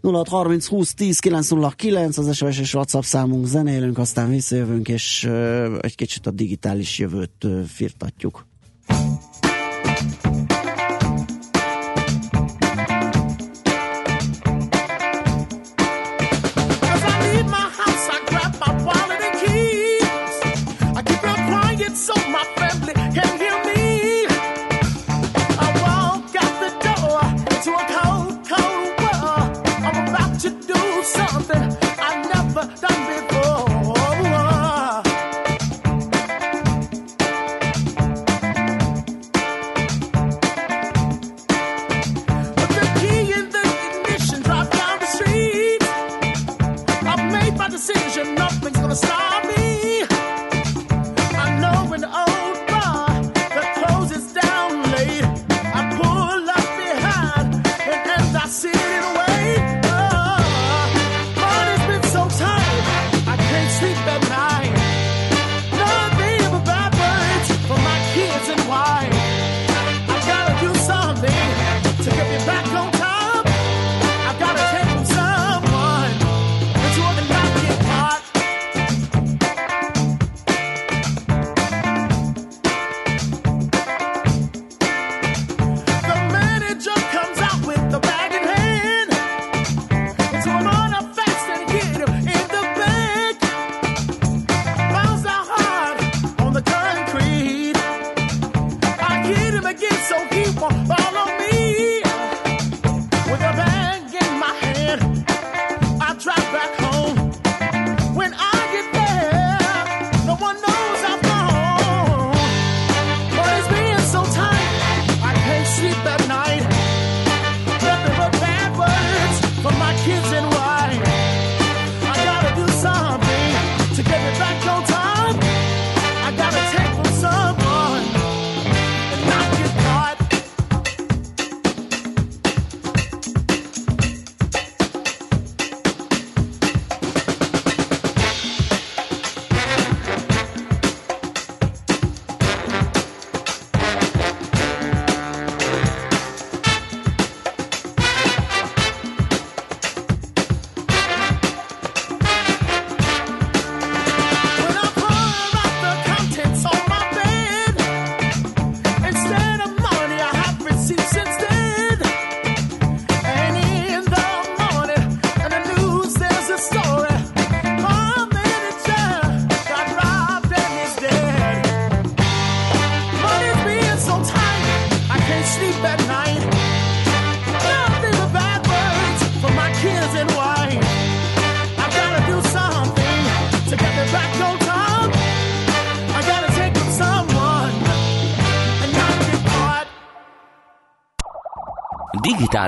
0630 20 10 909 az SMS és WhatsApp számunk zenélünk, aztán visszajövünk, és uh, egy kicsit a digitális jövőt uh, firtatjuk.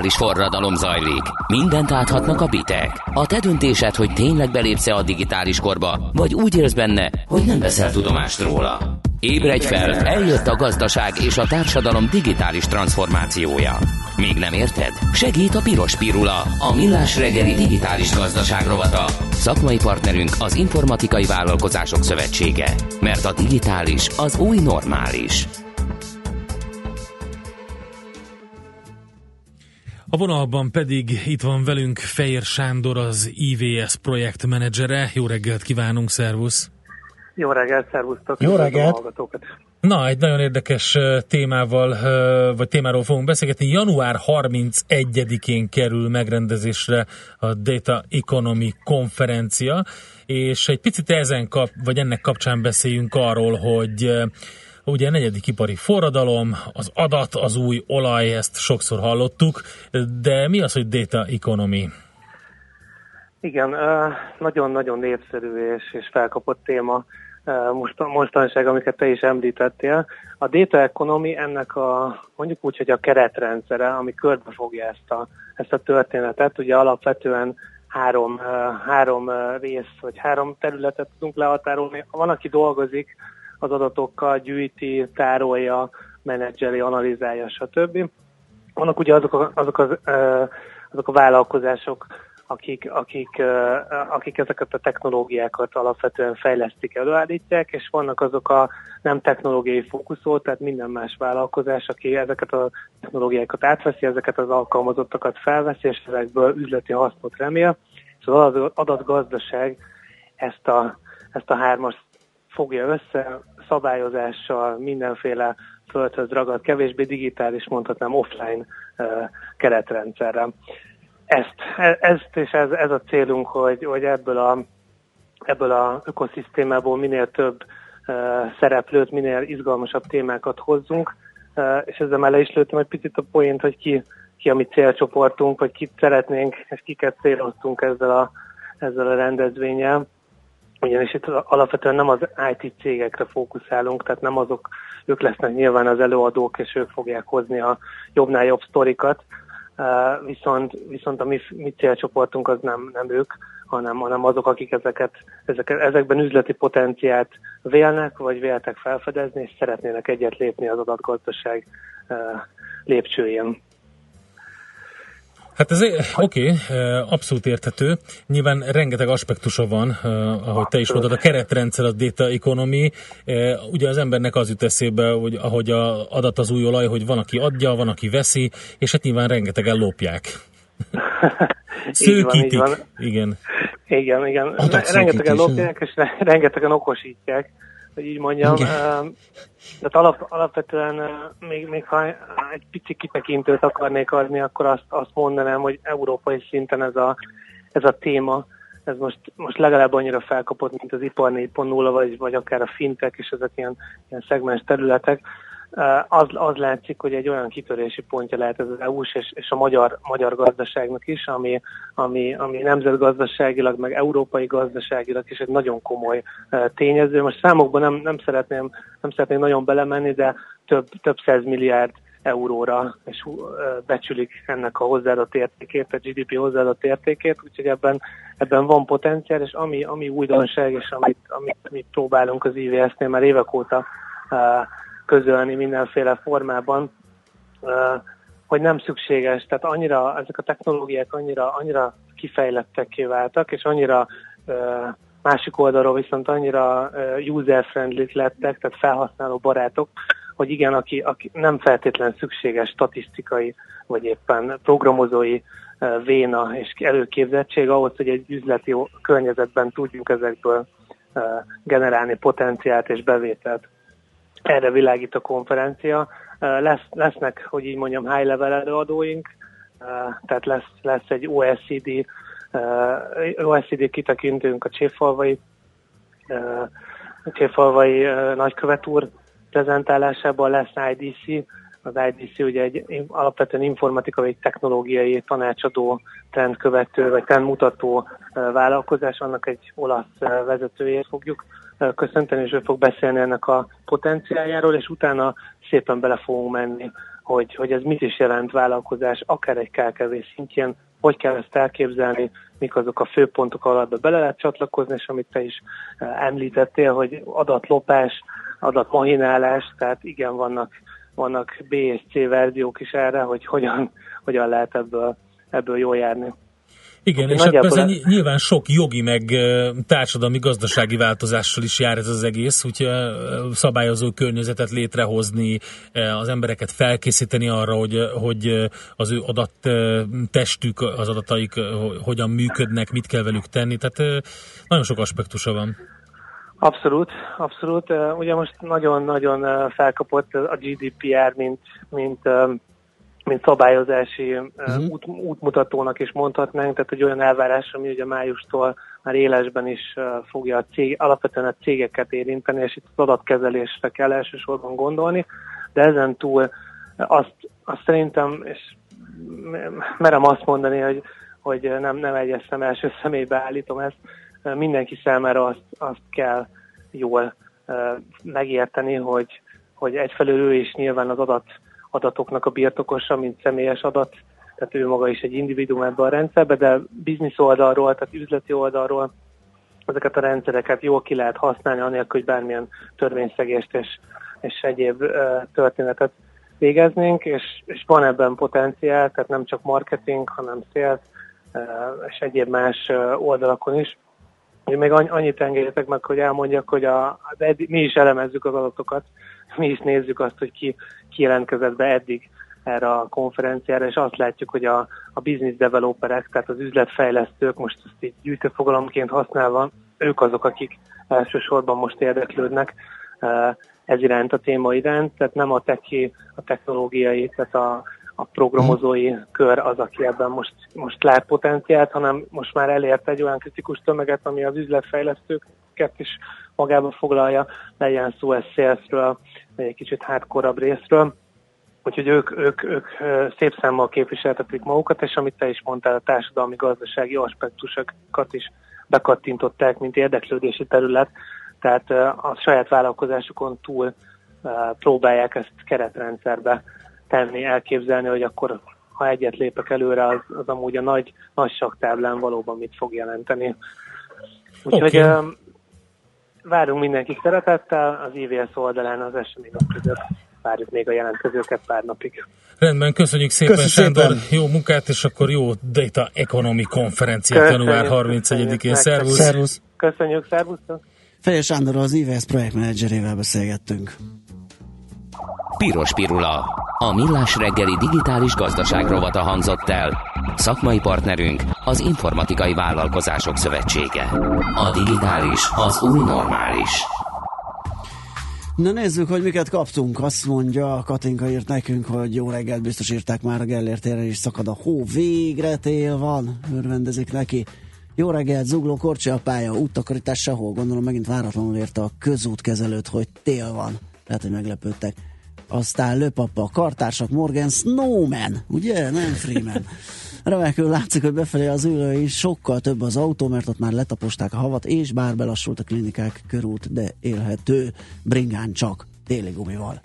Digitális forradalom zajlik. Mindent áthatnak a bitek. A te döntésed, hogy tényleg belépsz a digitális korba, vagy úgy élsz benne, hogy nem veszel tudomást róla. Ébredj fel, eljött a gazdaság és a társadalom digitális transformációja. Még nem érted? Segít a Piros Pirula, a millás reggeli digitális gazdaság rovata. Szakmai partnerünk az Informatikai Vállalkozások Szövetsége. Mert a digitális az új normális. A vonalban pedig itt van velünk Fejér Sándor, az IVS projektmenedzsere. Jó reggelt kívánunk, szervusz! Jó reggelt, szervusztok! Jó reggelt! Na, egy nagyon érdekes témával, vagy témáról fogunk beszélgetni. Január 31-én kerül megrendezésre a Data Economy konferencia, és egy picit ezen kap, vagy ennek kapcsán beszéljünk arról, hogy ugye a negyedik ipari forradalom, az adat, az új olaj, ezt sokszor hallottuk, de mi az, hogy data economy? Igen, nagyon-nagyon népszerű és, és felkapott téma most, mostanság, amiket te is említettél. A data economy ennek a, mondjuk úgy, hogy a keretrendszere, ami körbefogja ezt a, ezt a történetet. Ugye alapvetően három, három rész, vagy három területet tudunk lehatárolni. Van, aki dolgozik az adatokkal, gyűjti, tárolja, menedzseli, analizálja, stb. Vannak ugye azok a, azok, az, azok a vállalkozások, akik, akik, akik ezeket a technológiákat alapvetően fejlesztik, előállítják, és vannak azok a nem technológiai fókuszó, tehát minden más vállalkozás, aki ezeket a technológiákat átveszi, ezeket az alkalmazottakat felveszi, és ezekből üzleti hasznot remél. Szóval az adatgazdaság ezt a, ezt a hármas fogja össze, szabályozással, mindenféle földhöz ragad, kevésbé digitális, mondhatnám offline keretrendszerrel ezt, e, ezt és ez, ez a célunk, hogy, hogy ebből a ebből a ökoszisztémából minél több szereplőt, minél izgalmasabb témákat hozzunk, és ezzel már le is lőttem egy picit a poént, hogy ki, ki a mi célcsoportunk, vagy kit szeretnénk, és kiket céloztunk ezzel a, ezzel a rendezvényel. Ugyanis itt alapvetően nem az IT cégekre fókuszálunk, tehát nem azok, ők lesznek nyilván az előadók, és ők fogják hozni a jobbnál jobb sztorikat, viszont, viszont a mi, mi célcsoportunk az nem, nem ők, hanem, hanem azok, akik ezeket, ezeket, ezekben üzleti potenciált vélnek, vagy véltek felfedezni, és szeretnének egyet lépni az adatgazdaság lépcsőjén. Hát ez oké, okay, abszolút érthető. Nyilván rengeteg aspektusa van, ahogy te is mondod, a keretrendszer, a data economy. Ugye az embernek az jut eszébe, hogy ahogy a adat az új olaj, hogy van, aki adja, van, aki veszi, és hát nyilván rengetegen lopják. Szőkítik. Van, van. Igen. Igen, igen. Rengetegen lopják, és rengetegen okosítják hogy így mondjam. Igen. Tehát alap, alapvetően még, még ha egy pici kitekintőt akarnék adni, akkor azt, azt mondanám, hogy európai szinten ez a, ez a téma, ez most, most legalább annyira felkapott, mint az ipar 4.0, vagy, vagy akár a fintek, és ezek ilyen, ilyen szegmens területek az, az látszik, hogy egy olyan kitörési pontja lehet ez az EU-s és, és a magyar, magyar gazdaságnak is, ami, ami, ami nemzetgazdaságilag, meg európai gazdaságilag is egy nagyon komoly tényező. Most számokban nem, nem, szeretném, nem szeretném nagyon belemenni, de több, több száz milliárd euróra, és becsülik ennek a hozzáadott értékét, a GDP hozzáadott értékét, úgyhogy ebben, ebben van potenciál, és ami, ami újdonság, és amit, amit, amit próbálunk az IVS-nél már évek óta közölni mindenféle formában, hogy nem szükséges, tehát annyira, ezek a technológiák annyira, annyira kifejlettek váltak, és annyira másik oldalról viszont annyira user-friendly lettek, tehát felhasználó barátok, hogy igen, aki, aki nem feltétlen szükséges statisztikai, vagy éppen programozói véna és előképzettség ahhoz, hogy egy üzleti környezetben tudjuk ezekből generálni potenciált és bevételt erre világít a konferencia. Lesz, lesznek, hogy így mondjam, high-level előadóink, tehát lesz, lesz egy OSCD, OSCD kitekintőnk a Cséfalvai, Cséfalvai nagykövet úr prezentálásában lesz IDC, az IDC ugye egy alapvetően informatikai, technológiai tanácsadó, trendkövető vagy trendmutató vállalkozás, annak egy olasz vezetőjét fogjuk köszönteni, és ő fog beszélni ennek a potenciáljáról, és utána szépen bele fogunk menni hogy, hogy ez mit is jelent vállalkozás, akár egy KKV szintjén, hogy kell ezt elképzelni, mik azok a főpontok, ahol abba bele lehet csatlakozni, és amit te is eh, említettél, hogy adatlopás, adatmahinálás, tehát igen, vannak, vannak B és C verziók is erre, hogy hogyan, hogyan lehet ebből, ebből jól járni. Igen, és hát persze nyilván sok jogi meg társadalmi gazdasági változással is jár ez az egész, úgyhogy szabályozó környezetet létrehozni, az embereket felkészíteni arra, hogy, hogy az ő adattestük, az adataik hogyan működnek, mit kell velük tenni, tehát nagyon sok aspektusa van. Abszolút, abszolút. Ugye most nagyon-nagyon felkapott a GDPR, mint, mint mint szabályozási uh-huh. út, útmutatónak is mondhatnánk, tehát egy olyan elvárás, ami ugye májustól már élesben is fogja a cég, alapvetően a cégeket érinteni, és itt az adatkezelésre kell elsősorban gondolni, de ezen túl azt, azt szerintem, és merem azt mondani, hogy, hogy nem, nem egyes szem első személybe állítom ezt, mindenki számára azt, azt kell jól megérteni, hogy, hogy egyfelől ő is nyilván az adat adatoknak a birtokosa, mint személyes adat, tehát ő maga is egy individuum ebben a rendszerben, de biznisz oldalról, tehát üzleti oldalról ezeket a rendszereket jól ki lehet használni, anélkül, hogy bármilyen törvényszegést és, és egyéb történetet végeznénk, és, és van ebben potenciál, tehát nem csak marketing, hanem sales, és egyéb más oldalakon is. Én még annyit engedjetek meg, hogy elmondjak, hogy a, az mi is elemezzük az adatokat, mi is nézzük azt, hogy ki, ki jelentkezett be eddig erre a konferenciára, és azt látjuk, hogy a, a business developerek, tehát az üzletfejlesztők, most ezt így gyűjtőfogalomként használva, ők azok, akik elsősorban most érdeklődnek ez iránt, a téma iránt, tehát nem a teki, a technológiai, tehát a, a programozói kör az, aki ebben most, most lát potenciált, hanem most már elért egy olyan kritikus tömeget, ami az üzletfejlesztőket is magába foglalja, legyen szó ez salesről, vagy egy kicsit hardcore részről. Úgyhogy ők, ők, ők szép számmal képviseltetik magukat, és amit te is mondtál, a társadalmi gazdasági aspektusokat is bekattintották, mint érdeklődési terület, tehát a saját vállalkozásukon túl próbálják ezt keretrendszerbe tenni, elképzelni, hogy akkor ha egyet lépek előre, az, az amúgy a nagy, nagy saktáblán valóban mit fog jelenteni. Úgyhogy okay. Várunk mindenkit szeretettel, az IVS oldalán az események között várjuk még a jelentkezőket pár napig. Rendben, köszönjük szépen Köszönjük Sándor, szépen. jó munkát, és akkor jó Data Economy konferenciát január 31-én. Szervusz! Szervusz! Köszönjük, szervusz! Fejes Sándor az IVS projektmenedzserével beszélgettünk. Piros Pirula. A millás reggeli digitális gazdaság rovata hangzott el. Szakmai partnerünk az Informatikai Vállalkozások Szövetsége. A digitális az új normális. Na nézzük, hogy miket kaptunk. Azt mondja, Katinka írt nekünk, hogy jó reggelt biztos írták már a Gellért is szakad a hó. Végre tél van, örvendezik neki. Jó reggelt, zugló korcsi a pálya, úttakarítás sehol. Gondolom megint váratlanul érte a közútkezelőt, hogy tél van. Lehet, hogy meglepődtek aztán Löpapa, Kartársak, Morgan, Snowman, ugye? Nem Freeman. Remekül látszik, hogy befelé az ülő is sokkal több az autó, mert ott már letaposták a havat, és bár belassult a klinikák körút, de élhető bringán csak téli gumival.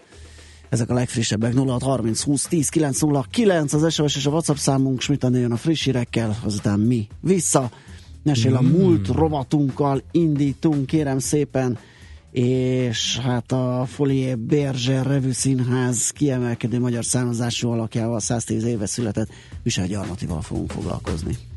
Ezek a legfrissebbek 0630 20 10 909 az SMS és a WhatsApp számunk, jön a friss hírekkel, azután mi vissza. Mesél a mm. múlt rovatunkkal indítunk, kérem szépen és hát a Folie Berger Revű Színház kiemelkedő magyar származású alakjával 110 éve született Visel Gyarmatival fogunk foglalkozni.